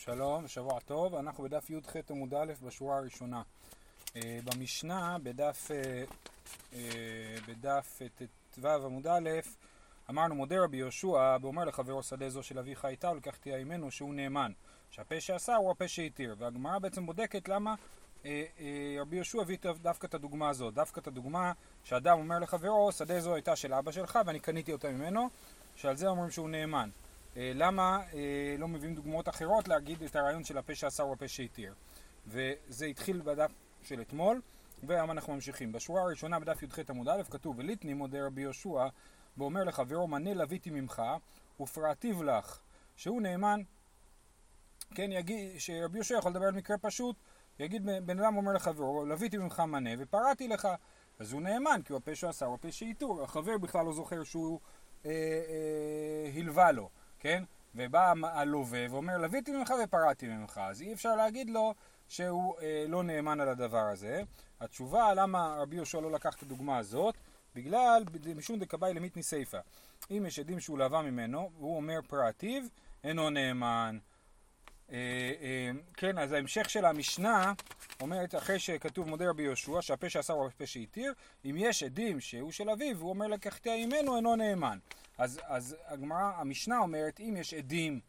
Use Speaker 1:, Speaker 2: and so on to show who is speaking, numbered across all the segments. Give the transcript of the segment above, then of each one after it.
Speaker 1: שלום, שבוע טוב. אנחנו בדף י"ח עמוד א' בשורה הראשונה. אה, במשנה, בדף, אה, אה, בדף ט"ו עמוד א', אמרנו מודה רבי יהושע, ואומר לחברו שדה זו של אביך הייתה, ולקח תהיה עמנו שהוא נאמן. שהפה שעשה הוא הפה שהתיר. והגמרא בעצם בודקת למה רבי יהושע הביא דווקא את הדוגמה הזאת. דווקא את הדוגמה שאדם אומר לחברו, שדה זו הייתה של אבא שלך ואני קניתי אותה ממנו, שעל זה אומרים שהוא נאמן. אה, למה אה, לא מביאים דוגמאות אחרות להגיד את הרעיון של הפה שעשה הוא הפה שהתיר. וזה התחיל בדף של אתמול, והיום אנחנו ממשיכים. בשורה הראשונה בדף י"ח עמוד א' כתוב וליטני מודה רבי יהושע ואומר לחברו מנה לוויתי ממך ופרעתיו לך שהוא נאמן כן יגיד שרבי יהושע יכול לדבר על מקרה פשוט יגיד בן אדם אומר לחברו לוויתי ממך מנה ופרעתי לך אז הוא נאמן כי הוא הפה שעשה הוא הפה שהתיר החבר בכלל לא זוכר שהוא אה, אה, הלווה לו כן? ובא הלווה ואומר, לוויתי ממך ופרעתי ממך, אז אי אפשר להגיד לו שהוא אה, לא נאמן על הדבר הזה. התשובה למה רבי יהושע לא לקח את הדוגמה הזאת, בגלל משום דקבאי למיתני סיפא. אם יש עדים שהוא לווה ממנו, והוא אומר פרעתיו, אינו נאמן. אה, אה, כן, אז ההמשך של המשנה אומרת, אחרי שכתוב מודה רבי יהושע, שהפה שעשה הוא הפה שהתיר, אם יש עדים שהוא של אביו, הוא אומר לקחתי ממנו, אינו נאמן. אז, אז הגמרא, המשנה אומרת, אם יש עדים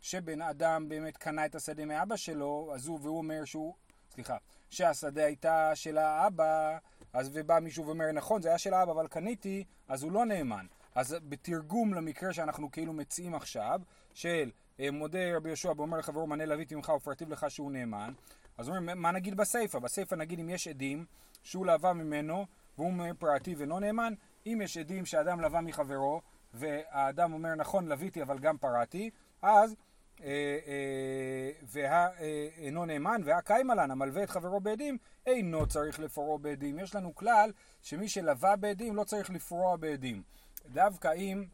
Speaker 1: שבן אדם באמת קנה את השדה מאבא שלו, אז הוא, והוא אומר שהוא, סליחה, שהשדה הייתה של האבא, אז ובא מישהו ואומר, נכון, זה היה של האבא, אבל קניתי, אז הוא לא נאמן. אז בתרגום למקרה שאנחנו כאילו מציעים עכשיו, של אה, מודה רבי יהושע ואומר לחברו מנה לוויתי ממך ופרטיב לך שהוא נאמן, אז אומרים, מה נגיד בסיפא? בסיפא נגיד אם יש עדים שהוא לווה ממנו והוא פרטי ואינו נאמן, אם יש עדים שאדם לווה מחברו והאדם אומר נכון לוויתי אבל גם פרעתי, אז אה, אה, ואינו אה, נאמן והקיימה לן המלווה את חברו בעדים אינו צריך לפרוע בעדים. יש לנו כלל שמי שלווה בעדים לא צריך לפרוע בעדים. דווקא אם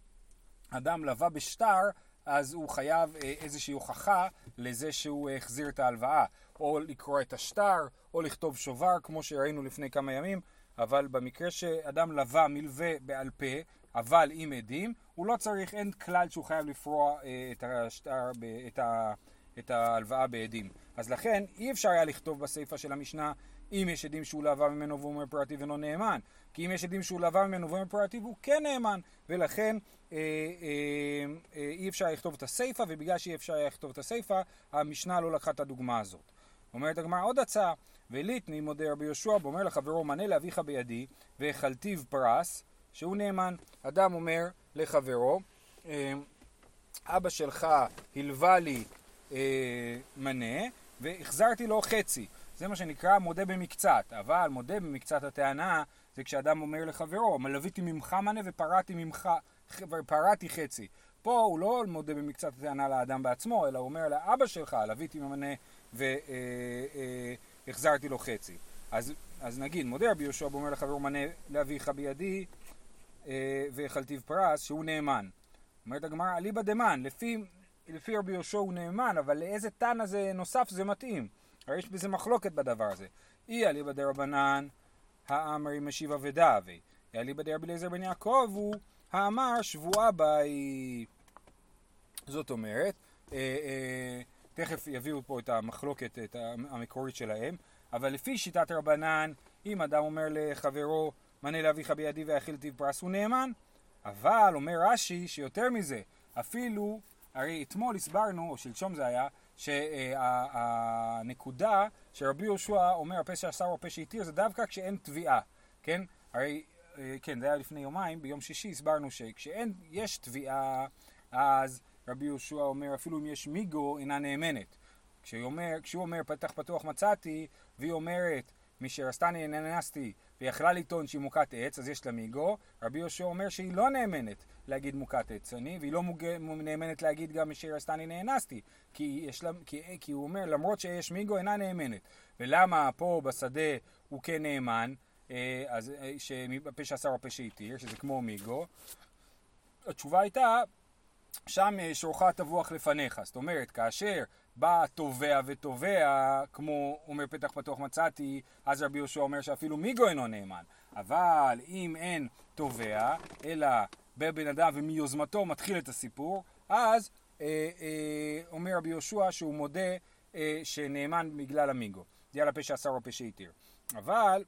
Speaker 1: אדם לווה בשטר אז הוא חייב אה, איזושהי הוכחה לזה שהוא החזיר את ההלוואה, או לקרוא את השטר, או לכתוב שובר, כמו שראינו לפני כמה ימים, אבל במקרה שאדם לווה מלווה בעל פה, אבל עם עדים, הוא לא צריך, אין כלל שהוא חייב לפרוע אה, את, השטר, את, ה, את ההלוואה בעדים. אז לכן אי אפשר היה לכתוב בסיפא של המשנה אם יש עדים שהוא לווה ממנו והוא אומר פרטיב אינו נאמן. כי אם יש עדים שהוא לווה ממנו והוא אומר פרטיב הוא כן נאמן. ולכן אה, אה, אה, אי אפשר לכתוב את הסיפא, ובגלל שאי אפשר לכתוב את הסיפא, המשנה לא לקחה את הדוגמה הזאת. אומרת הגמרא עוד הצעה, וליטני מודה רבי יהושע ואומר לחברו מנה לאביך בידי והחלתיו פרס שהוא נאמן. אדם אומר לחברו, אה, אבא שלך הלווה לי אה, מנה והחזרתי לו חצי. זה מה שנקרא מודה במקצת, אבל מודה במקצת הטענה זה כשאדם אומר לחברו, מלוויתי ממך מנה ופרעתי ממך, ופרעתי חצי. פה הוא לא מודה במקצת הטענה לאדם בעצמו, אלא הוא אומר לאבא שלך, לוויתי ממנה והחזרתי לו חצי. אז, אז נגיד, מודה רבי יהושע ואומר לחברו מנה לאביך בידי אה, והחלטיב פרס, שהוא נאמן. אומרת הגמרא, אליבא דמן, לפי, לפי רבי יהושע הוא נאמן, אבל לאיזה תנא זה נוסף זה מתאים? הרי יש בזה מחלוקת בדבר הזה. אי אליבא דרבנן האמרי משיבה ודאבי. אליבא דרבי אליעזר בן יעקב הוא האמר שבועה באי. זאת אומרת, אה, אה, תכף יביאו פה את המחלוקת את המקורית שלהם, אבל לפי שיטת רבנן, אם אדם אומר לחברו, מנה לאביך בידי ויאכיל טיב פרס, הוא נאמן. אבל אומר רש"י שיותר מזה, אפילו, הרי אתמול הסברנו, או שלשום זה היה, שהנקודה שרבי יהושע אומר הפה שאסר הוא הפה שהתיר זה דווקא כשאין תביעה, כן? הרי, כן, זה היה לפני יומיים, ביום שישי הסברנו שכשאין, יש תביעה, אז רבי יהושע אומר אפילו אם יש מיגו אינה נאמנת. כשהוא אומר, כשהוא אומר פתח פתוח מצאתי, והיא אומרת משרסתני נאנסתי ויכלה לטעון שהיא מוכת עץ, אז יש לה מיגו. רבי יהושע אומר שהיא לא נאמנת להגיד מוכת עץ אני, והיא לא מוג... נאמנת להגיד גם משרסתני נאנסתי. כי, לה... כי... כי הוא אומר, למרות שיש מיגו, אינה נאמנת. ולמה פה בשדה הוא כן נאמן, אה, אז שהפה הוא הפה שהתיר, שזה כמו מיגו? התשובה הייתה, שם אה, שורך טבוח לפניך. זאת אומרת, כאשר בא תובע ותובע, כמו אומר פתח פתוח מצאתי, אז רבי יהושע אומר שאפילו מיגו אינו נאמן. אבל אם אין תובע, אלא בבן אדם ומיוזמתו מתחיל את הסיפור, אז אה, אה, אומר רבי יהושע שהוא מודה אה, שנאמן בגלל המיגו. זה על הפשע עשר או פשע התיר. אבל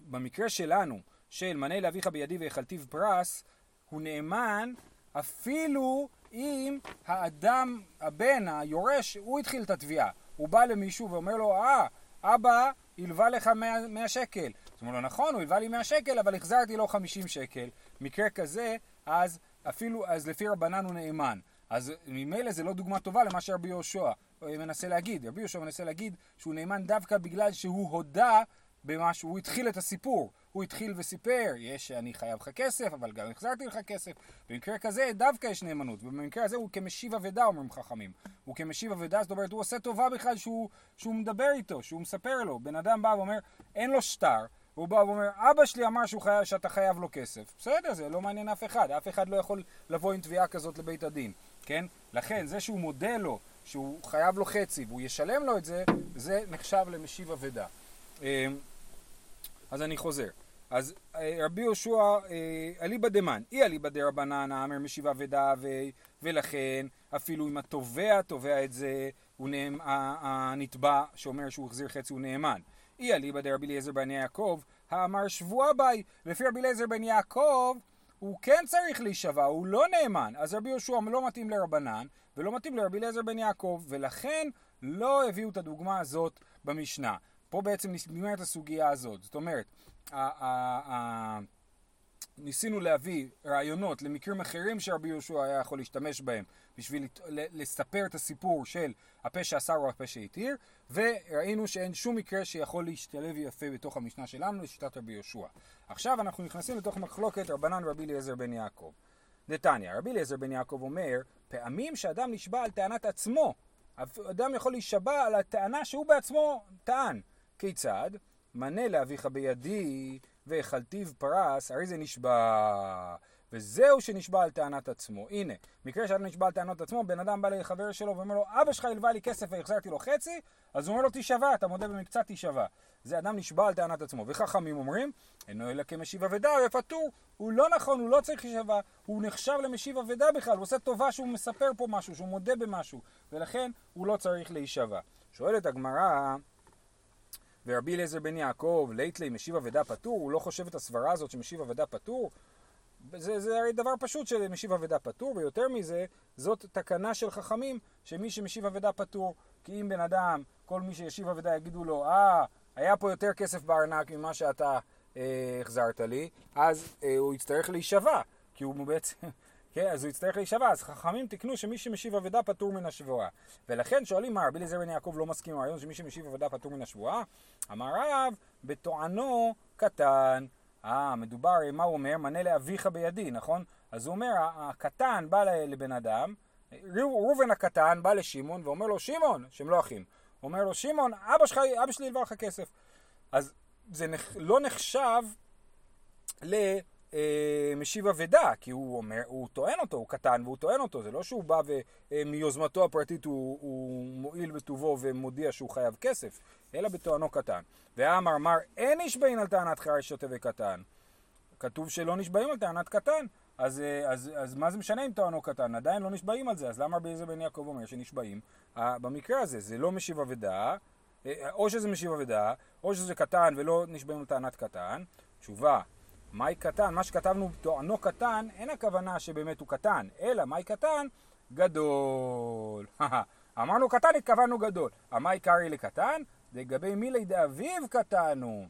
Speaker 1: במקרה שלנו, של מנה לאביך בידי והחלתיו פרס, הוא נאמן אפילו אם האדם, הבן, היורש, הוא התחיל את התביעה. הוא בא למישהו ואומר לו, אה, אבא הלווה לך 100, 100 שקל. זאת אומרת לו, נכון, הוא הלווה לי 100 שקל, אבל החזרתי לו 50 שקל. מקרה כזה, אז אפילו, אז לפי רבנן הוא נאמן. אז ממילא זה לא דוגמה טובה למה שרבי יהושע מנסה להגיד. רבי יהושע מנסה להגיד שהוא נאמן דווקא בגלל שהוא הודה במה שהוא התחיל את הסיפור. הוא התחיל וסיפר, יש, אני חייב לך כסף, אבל גם החזרתי לך כסף. במקרה כזה דווקא יש נאמנות, ובמקרה הזה הוא כמשיב אבדה, אומרים חכמים. הוא כמשיב אבדה, זאת אומרת, הוא עושה טובה בכלל שהוא, שהוא מדבר איתו, שהוא מספר לו. בן אדם בא ואומר, אין לו שטר, והוא בא ואומר, אבא שלי אמר שהוא חייב, שאתה חייב לו כסף. בסדר, זה לא מעניין אף אחד, אף אחד לא יכול לבוא עם תביעה כזאת לבית הדין, כן? לכן, זה שהוא מודה לו, שהוא חייב לו חצי, והוא ישלם לו את זה, זה נחשב למשיב אבדה. אז אני חוזר. אז אה, רבי יהושע, אה, אליבא דמן, אי אליבא דרבנן, האמר משיבה ודא, ולכן אפילו אם התובע תובע את זה, הוא נאמ, הנתבע שאומר שהוא החזיר חצי הוא נאמן. אי אליבא דרבי אליעזר בן יעקב, האמר שבוע ביי, לפי רבי אליעזר בן יעקב, הוא כן צריך להישבע, הוא לא נאמן. אז רבי יהושע לא מתאים לרבנן, ולא מתאים לרבי אליעזר בן יעקב, ולכן לא הביאו את הדוגמה הזאת במשנה. פה בעצם נגמרת הסוגיה הזאת. זאת אומרת, ניסינו להביא רעיונות למקרים אחרים שרבי יהושע היה יכול להשתמש בהם בשביל לספר את הסיפור של הפה שאסר או הפה שהתיר, וראינו שאין שום מקרה שיכול להשתלב יפה בתוך המשנה שלנו לשיטת רבי יהושע. עכשיו אנחנו נכנסים לתוך מחלוקת רבנן רבי אליעזר בן יעקב. נתניה, רבי אליעזר בן יעקב אומר, פעמים שאדם נשבע על טענת עצמו, אדם יכול להישבע על הטענה שהוא בעצמו טען. כיצד? מנה לאביך בידי והחלתיו פרס, הרי זה נשבע. וזהו שנשבע על טענת עצמו. הנה, מקרה שאדם נשבע על טענת עצמו, בן אדם בא לחבר שלו ואומר לו, אבא שלך הלווה לי כסף והחזרתי לו חצי, אז הוא אומר לו, תישבע, אתה מודה במקצת תישבע. זה אדם נשבע על טענת עצמו. וחכמים אומרים, אינו אלא כמשיב אבדה, ופטור. הוא לא נכון, הוא לא צריך להישבע, הוא נחשב למשיב אבדה בכלל, הוא עושה טובה שהוא מספר פה משהו, שהוא מודה במשהו, ולכן הוא לא צריך להישבע. שואלת הגמרא, ורבי אליעזר בן יעקב, ליטלי משיב אבדה פטור, הוא לא חושב את הסברה הזאת שמשיב אבדה פטור? זה, זה הרי דבר פשוט של משיב אבדה פטור, ויותר מזה, זאת תקנה של חכמים, שמי שמשיב אבדה פטור, כי אם בן אדם, כל מי שישיב אבדה יגידו לו, אה, היה פה יותר כסף בארנק ממה שאתה אה, החזרת לי, אז אה, הוא יצטרך להישבע, כי הוא בעצם, כן, אז הוא יצטרך להישבע. אז חכמים תקנו שמי שמשיב אבדה פטור מן השבועה. ולכן שואלים מה, רבי אליעזר בן יעקב לא מסכים עם הרעיון שמי שמשיב אבדה פטור מן השבועה? אמר רב, בטוענו קטן. אה, מדובר, מה הוא אומר? מנה לאביך בידי, נכון? אז הוא אומר, הקטן בא לבן אדם, ראובן הקטן בא לשמעון ואומר לו, שמעון, שהם לא אחים, אומר לו, שמעון, אבא, שלך, אבא שלי הלווה לך כסף. אז זה לא נחשב ל... אה, משיב אבדה, כי הוא אומר, הוא טוען אותו, הוא קטן והוא טוען אותו, זה לא שהוא בא ומיוזמתו אה, הפרטית הוא, הוא מועיל בטובו ומודיע שהוא חייב כסף, אלא בטוענו קטן. ואמר מר אין נשבעים על טענת חי שוטה וקטן. כתוב שלא נשבעים על טענת קטן, אז, אה, אז, אז מה זה משנה אם טוענו קטן? עדיין לא נשבעים על זה, אז למה רבי בן יעקב אומר שנשבעים? במקרה הזה זה לא משיב אבדה, או שזה משיב אבדה, או שזה קטן ולא נשבעים על טענת קטן. תשובה, מהי קטן? מה שכתבנו טוענו קטן, אין הכוונה שבאמת הוא קטן, אלא מהי קטן? גדול. אמרנו קטן, התכוונו גדול. המאי קרעי לקטן? לגבי מילי דאביו קטנו.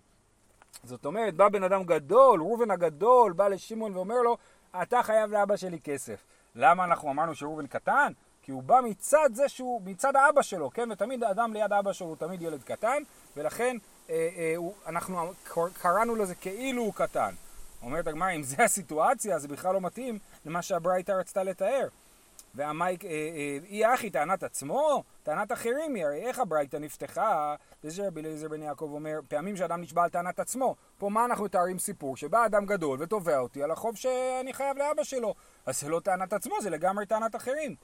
Speaker 1: זאת אומרת, בא בן אדם גדול, ראובן הגדול, בא לשמעון ואומר לו, אתה חייב לאבא שלי כסף. למה אנחנו אמרנו שראובן קטן? כי הוא בא מצד זה שהוא, מצד האבא שלו, כן? ותמיד האדם ליד אבא שלו הוא תמיד ילד קטן, ולכן אה, אה, הוא, אנחנו קראנו לזה כאילו הוא קטן. אומרת הגמרא, אם זה הסיטואציה, זה בכלל לא מתאים למה שהברייתא רצתה לתאר. והמייק, אה, אה, אי אחי טענת עצמו, טענת אחרים היא, הרי איך הברייתא נפתחה? וזה רבי אליעזר בן יעקב אומר, פעמים שאדם נשבע על טענת עצמו. פה מה אנחנו מתארים סיפור? שבא אדם גדול ותובע אותי על החוב שאני חייב לאבא שלו. אז זה לא טענת עצמו, זה לגמרי טענת אחרים.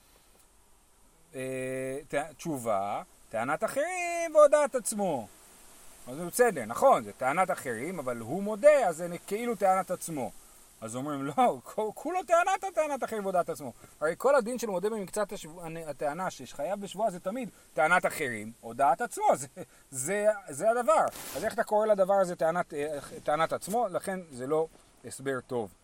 Speaker 1: אה, תשובה, טענת אחרים והודעת עצמו. אז זה בסדר, נכון, זה טענת אחרים, אבל הוא מודה, אז זה כאילו טענת עצמו. אז אומרים, לא, כולו טענת הטענת אחר ועודת עצמו. הרי כל הדין של מודה במקצת השבוע, הטענה שחייב בשבועה זה תמיד טענת אחרים, הודעת עצמו, זה, זה, זה הדבר. אז איך אתה קורא לדבר הזה טענת, טענת עצמו? לכן זה לא הסבר טוב.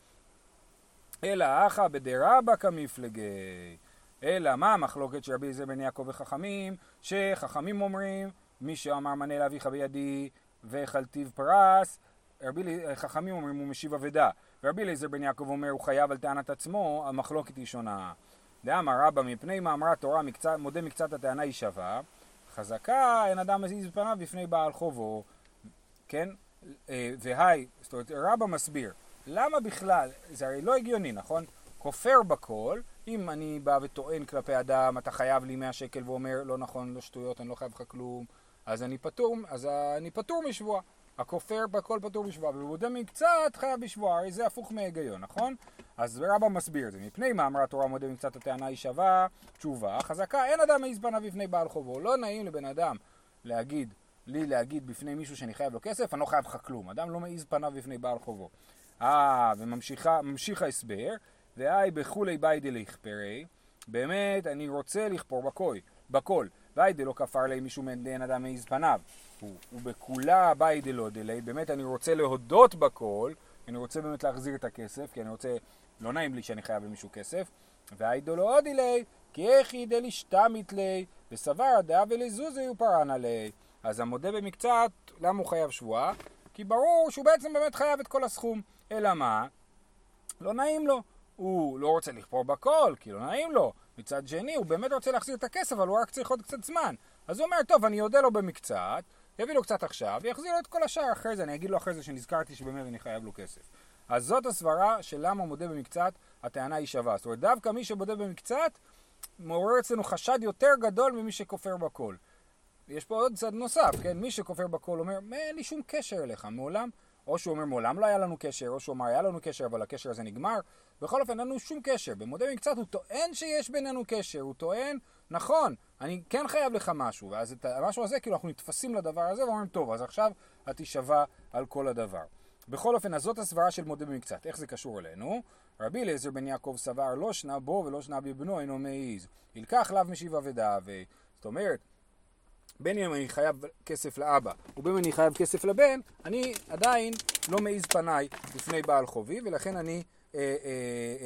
Speaker 1: אלא אחא בדרבא כמפלגי. אלא מה המחלוקת של רבי אליעזר בן יעקב וחכמים? שחכמים אומרים, מי שאמר מנה לאביך בידי וחלטיב פרס, רבי חכמים אומרים הוא משיב אבדה. ורבי אליעזר בן יעקב אומר הוא חייב על טענת עצמו, המחלוקת היא שונה. דאמר רבא מפני מאמרת תורה מקצת, מודה מקצת הטענה היא שווה, חזקה אין אדם מזיז פניו בפני בעל חובו, כן? אה, והי, זאת אומרת רבא מסביר, למה בכלל, זה הרי לא הגיוני, נכון? כופר בכל, אם אני בא וטוען כלפי אדם, אתה חייב לי 100 שקל ואומר, לא נכון, לא שטויות, אני לא חייב לך כלום, אז אני פטור, אז אני פטור משבועה. הכופר בכל פטור בשבועה, ובודה מקצת חייב בשבועה, הרי זה הפוך מהיגיון, נכון? אז רבא מסביר את זה, מפני מה אמרה התורה מודה מקצת הטענה היא שווה, תשובה, חזקה, אין אדם מעז פניו בפני בעל חובו, לא נעים לבן אדם להגיד, לי להגיד בפני מישהו שאני חייב לו כסף, אני לא חייב לך כלום, אדם לא מעז פניו בפני בעל חובו. אה, וממשיך ההסבר, והי בכולי ביי דלכפרי, באמת אני רוצה לכפור בכל, בכל, ואי דלא כפר לי מישהו מדין אדם מעז פניו. ובכולה ביי דלא דלי, באמת אני רוצה להודות בכל, אני רוצה באמת להחזיר את הכסף, כי אני רוצה, לא נעים לי שאני חייב למישהו כסף, והי דלא עוד לי, כי איך היא דלשתמית לי, וסבר דאה ולזוזי ופרענה לי. אז המודה במקצת, למה הוא חייב שבועה? כי ברור שהוא בעצם באמת חייב את כל הסכום. אלא מה? לא נעים לו. הוא לא רוצה לכפור בכל, כי לא נעים לו. מצד שני, הוא באמת רוצה להחזיר את הכסף, אבל הוא רק צריך עוד קצת זמן. אז הוא אומר, טוב, אני אודה לו במקצת, יביא לו קצת עכשיו, ויחזיר לו את כל השאר אחרי זה, אני אגיד לו אחרי זה שנזכרתי שבאמת אני חייב לו כסף. אז זאת הסברה של למה הוא מודה במקצת, הטענה היא שווה. זאת אומרת, דווקא מי שמודה במקצת, מעורר אצלנו חשד יותר גדול ממי שכופר בכל. יש פה עוד צד נוסף, כן? מי שכופר בכל אומר, אין לי שום קשר אליך, מעולם, או שהוא אומר, מעולם לא היה לנו קשר, או שהוא אומר, היה לנו קשר, אבל הקשר הזה נגמר. בכל אופן, אין לנו שום קשר. במודה במקצת הוא טוען שיש בינינו קשר, הוא טוען, נכון, אני כן חייב לך משהו, ואז את המשהו הזה, כאילו אנחנו נתפסים לדבר הזה ואומרים, טוב, אז עכשיו את תישבע על כל הדבר. בכל אופן, אז זאת הסברה של מודה במקצת. איך זה קשור אלינו? רבי אליעזר בן יעקב סבר לא שנה בו ולא שנה בבנו אינו מעיז. ילקח לאו משיב אבדה. זאת אומרת, בין אם אני חייב כסף לאבא ובין אם אני חייב כסף לבן, אני עדיין לא מעיז פניי לפני בעל חובי, ולכן אני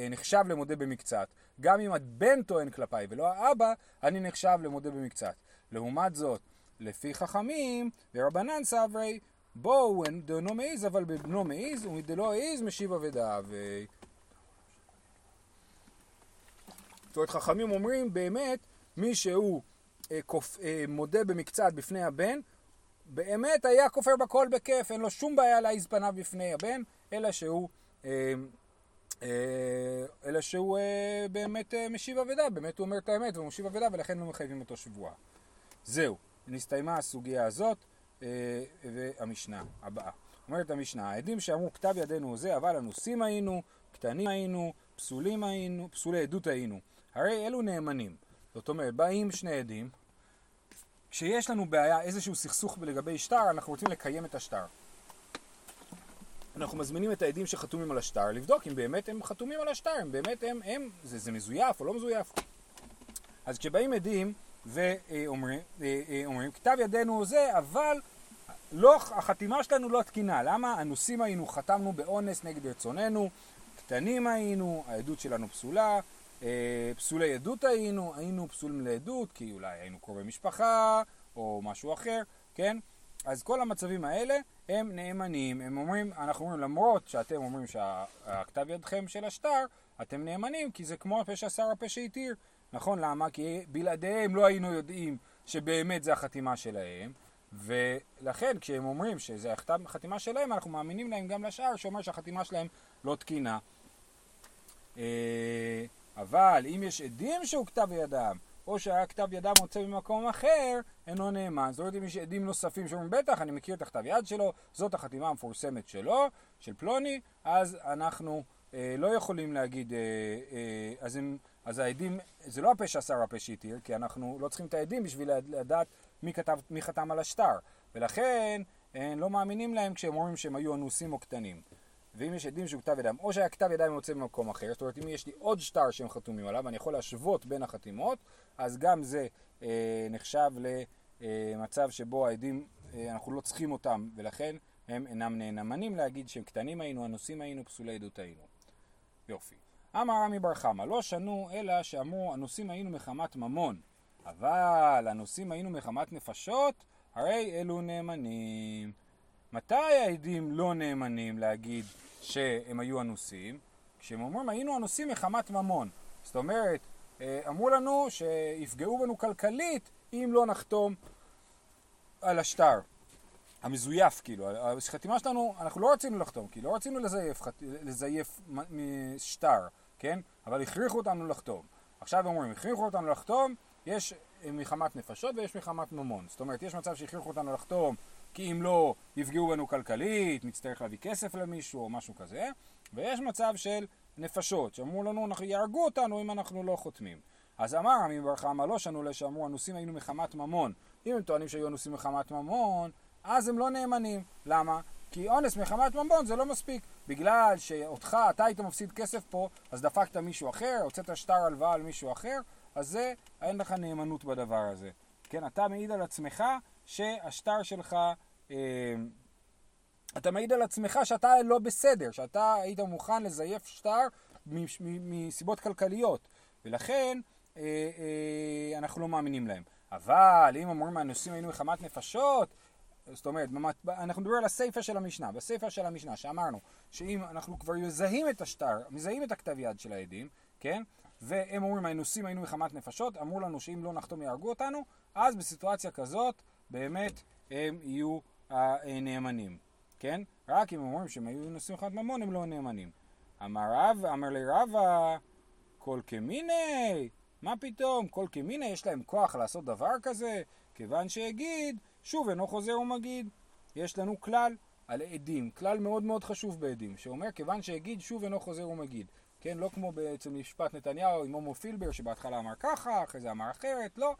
Speaker 1: נחשב למודה במקצת. גם אם הבן טוען כלפיי ולא האבא, אני נחשב למודה במקצת. לעומת זאת, לפי חכמים ורבנן סברי, בואו דנו מעיז, אבל בבנו מעיז, ומדלא העיז משיב אבדה. ו... זאת אומרת, חכמים אומרים, באמת, מי שהוא אה, אה, מודה במקצת בפני הבן, באמת היה כופר בכל בכיף, אין לו שום בעיה להעיז פניו בפני הבן, אלא שהוא אה, אה, אלא שהוא אה, באמת אה, משיב אבדה, באמת הוא אומר את האמת והוא משיב אבדה ולכן לא מחייבים אותו שבועה. זהו, נסתיימה הסוגיה הזאת והמשנה הבאה. אומרת המשנה, העדים שאמרו כתב ידינו הוא זה, אבל אנוסים היינו, קטנים היינו, פסולים היינו, פסולי עדות היינו. הרי אלו נאמנים. זאת אומרת, באים שני עדים, כשיש לנו בעיה, איזשהו סכסוך לגבי שטר, אנחנו רוצים לקיים את השטר. אנחנו מזמינים את העדים שחתומים על השטר לבדוק אם באמת הם חתומים על השטר, אם באמת הם, הם זה, זה מזויף או לא מזויף. אז כשבאים עדים ואומרים, אה, אה, כתב ידינו זה, אבל לא, החתימה שלנו לא תקינה. למה? אנוסים היינו, חתמנו באונס נגד רצוננו, קטנים היינו, העדות שלנו פסולה, אה, פסולי עדות היינו, היינו פסולים לעדות, כי אולי היינו קרובי משפחה או משהו אחר, כן? אז כל המצבים האלה הם נאמנים, הם אומרים, אנחנו אומרים למרות שאתם אומרים שהכתב ידכם של השטר, אתם נאמנים כי זה כמו הפה שאסר הפה שהתיר. נכון? למה? כי בלעדיהם לא היינו יודעים שבאמת זה החתימה שלהם, ולכן כשהם אומרים שזה החתימה שלהם, אנחנו מאמינים להם גם לשאר שאומר שהחתימה שלהם לא תקינה. אה, אבל אם יש עדים שהוא כתב ידם, או שהיה כתב ידם מוצא במקום אחר, אינו נאמן. זאת אומרת, אם יש עדים נוספים שאומרים, בטח, אני מכיר את הכתב יד שלו, זאת החתימה המפורסמת שלו, של פלוני, אז אנחנו אה, לא יכולים להגיד, אה, אה, אז, הם, אז העדים, זה לא הפה שאסר הפה שהתיר, כי אנחנו לא צריכים את העדים בשביל לדעת מי, כתב, מי חתם על השטר, ולכן אה, לא מאמינים להם כשהם אומרים שהם היו אנוסים או קטנים. ואם יש עדים שהוא כתב ידיים, או שהיה כתב ידיים יוצא במקום אחר, זאת אומרת אם יש לי עוד שטר שהם חתומים עליו, אני יכול להשוות בין החתימות, אז גם זה אה, נחשב למצב שבו העדים, אה, אנחנו לא צריכים אותם, ולכן הם אינם נאמנים להגיד שהם קטנים היינו, אנוסים היינו, פסולי עדות היינו. יופי. אמר רמי בר חמא, לא שנו אלא שאמרו אנוסים היינו מחמת ממון, אבל אנוסים היינו מחמת נפשות, הרי אלו נאמנים. מתי העדים לא נאמנים להגיד שהם היו אנוסים? כשהם אומרים היינו אנוסים מחמת ממון. זאת אומרת, אה, אמרו לנו שיפגעו בנו כלכלית אם לא נחתום על השטר. המזויף, כאילו, החתימה שלנו, אנחנו לא רצינו לחתום, כי לא רצינו לזייף, לזייף שטר, כן? אבל הכריחו אותנו לחתום. עכשיו אומרים, הכריחו אותנו לחתום, יש מחמת נפשות ויש מחמת ממון. זאת אומרת, יש מצב שהכריחו אותנו לחתום כי אם לא, יפגעו בנו כלכלית, נצטרך להביא כסף למישהו או משהו כזה, ויש מצב של נפשות, שאמרו לנו, אנחנו יהרגו אותנו אם אנחנו לא חותמים. אז אמר עמי בר חמא לא שנו לה שאמרו, אנוסים היינו מחמת ממון. אם הם טוענים שהיו אנוסים מחמת ממון, אז הם לא נאמנים. למה? כי אונס מחמת ממון זה לא מספיק. בגלל שאותך, אתה היית מפסיד כסף פה, אז דפקת מישהו אחר, הוצאת שטר הלוואה על מישהו אחר, אז זה, אין לך נאמנות בדבר הזה. כן, אתה מעיד על עצמך שהשטר שלך, אה, אתה מעיד על עצמך שאתה לא בסדר, שאתה היית מוכן לזייף שטר מסיבות כלכליות, ולכן אה, אה, אנחנו לא מאמינים להם. אבל אם אומרים הנושאים היינו מחמת נפשות, זאת אומרת, אנחנו מדברים על הסיפה של המשנה, בסיפה של המשנה שאמרנו שאם אנחנו כבר מזהים את השטר, מזהים את הכתב יד של העדים, כן? והם אומרים האנוסים היינו מחמת נפשות, אמרו לנו שאם לא נחתום יהרגו אותנו, אז בסיטואציה כזאת באמת הם יהיו הנאמנים, כן? רק אם אומרים שהם היו מחמת ממון הם לא נאמנים. אמר רב, אמר לי רבא, כל כמיני, מה פתאום, כל כמיני יש להם כוח לעשות דבר כזה, כיוון שהגיד, שוב אינו חוזר ומגיד. יש לנו כלל על עדים, כלל מאוד מאוד חשוב בעדים, שאומר כיוון שהגיד שוב אינו חוזר ומגיד. כן, לא כמו בעצם משפט נתניהו עם הומו פילבר שבהתחלה אמר ככה, אחרי זה אמר אחרת, לא.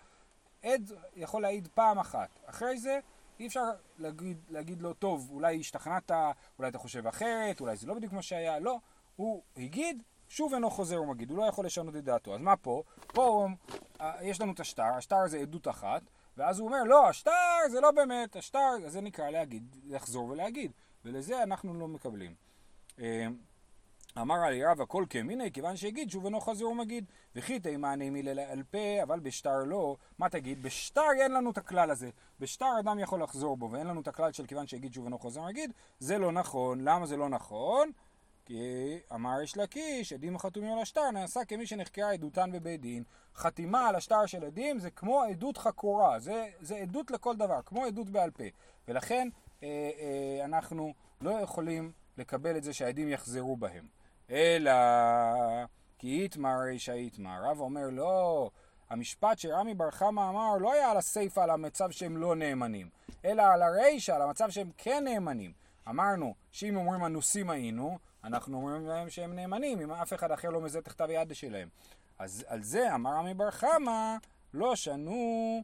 Speaker 1: עד יכול להעיד פעם אחת. אחרי זה אי אפשר להגיד, להגיד לו, טוב, אולי השתכנעת, אולי אתה חושב אחרת, אולי זה לא בדיוק מה שהיה, לא. הוא הגיד, שוב אינו חוזר ומגיד, הוא לא יכול לשנות את דעתו. אז מה פה? פה אה, יש לנו את השטר, השטר זה עדות אחת, ואז הוא אומר, לא, השטר זה לא באמת, השטר, זה נקרא להגיד, לחזור ולהגיד, ולזה אנחנו לא מקבלים. אמר עלי רב הכל כמיני, כיוון שהגיד שוב אינו חזר ומגיד. וכי תימני מלעל פה, אבל בשטר לא. מה תגיד? בשטר אין לנו את הכלל הזה. בשטר אדם יכול לחזור בו, ואין לנו את הכלל של כיוון שהגיד שוב אינו חוזר ומגיד. זה לא נכון. למה זה לא נכון? כי אמר יש לקיש, עדים החתומים על השטר נעשה כמי שנחקרה עדותן בבית דין. חתימה על השטר של עדים זה כמו עדות חקורה, זה, זה עדות לכל דבר, כמו עדות בעל פה. ולכן אה, אה, אנחנו לא יכולים לקבל את זה שהעדים יחזרו בהם. אלא כי איתמר רישא איתמר. רב אומר לא, המשפט שרמי בר חמא אמר לא היה על הסיפא על המצב שהם לא נאמנים, אלא על הרישא, על המצב שהם כן נאמנים. אמרנו שאם אומרים אנוסים היינו, אנחנו אומרים להם שהם נאמנים, אם אף אחד אחר לא מזהה את הכתב היד שלהם. אז על זה אמר רמי בר חמא, לא שנו,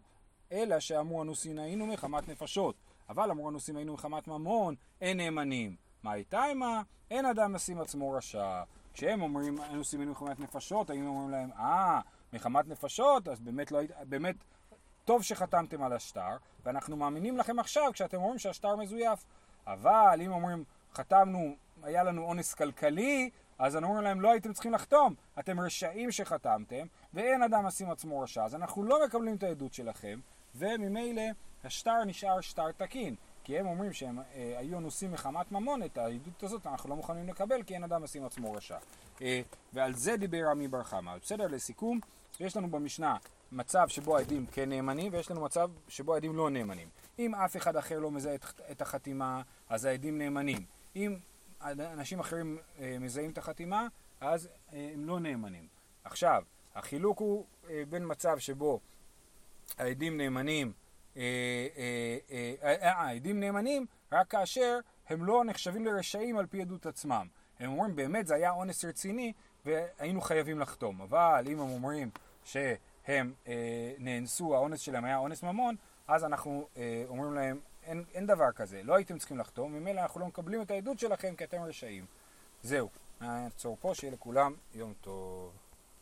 Speaker 1: אלא שאמרו אנוסים היינו מחמת נפשות. אבל אמרו אנוסים היינו מחמת ממון, אין נאמנים. מה איתה? אין אדם משים עצמו רשע. כשהם אומרים, היינו סימנו מחמת נפשות, היינו אומרים להם, אה, מחמת נפשות, אז באמת, לא, באמת טוב שחתמתם על השטר, ואנחנו מאמינים לכם עכשיו כשאתם אומרים שהשטר מזויף. אבל אם אומרים, חתמנו, היה לנו אונס כלכלי, אז אנחנו אומרים להם, לא הייתם צריכים לחתום, אתם רשעים שחתמתם, ואין אדם משים עצמו רשע, אז אנחנו לא מקבלים את העדות שלכם, וממילא השטר נשאר שטר תקין. כי הם אומרים שהם אה, היו נושאים מחמת ממון, את העדות הזאת אנחנו לא מוכנים לקבל כי אין אדם משים עצמו רשע. אה, ועל זה דיבר רמי בר חמא. בסדר, לסיכום, יש לנו במשנה מצב שבו העדים כן נאמנים ויש לנו מצב שבו העדים לא נאמנים. אם אף אחד אחר לא מזהה את החתימה, אז העדים נאמנים. אם אנשים אחרים אה, מזהים את החתימה, אז אה, הם לא נאמנים. עכשיו, החילוק הוא אה, בין מצב שבו העדים נאמנים העדים נאמנים רק כאשר הם לא נחשבים לרשעים על פי עדות עצמם. הם אומרים באמת זה היה אונס רציני והיינו חייבים לחתום. אבל אם הם אומרים שהם אה, נאנסו, האונס שלהם היה אונס ממון, אז אנחנו אה, אומרים להם אין, אין דבר כזה, לא הייתם צריכים לחתום, ממילא אנחנו לא מקבלים את העדות שלכם כי אתם רשעים. זהו, נעצור פה, שיהיה לכולם יום טוב.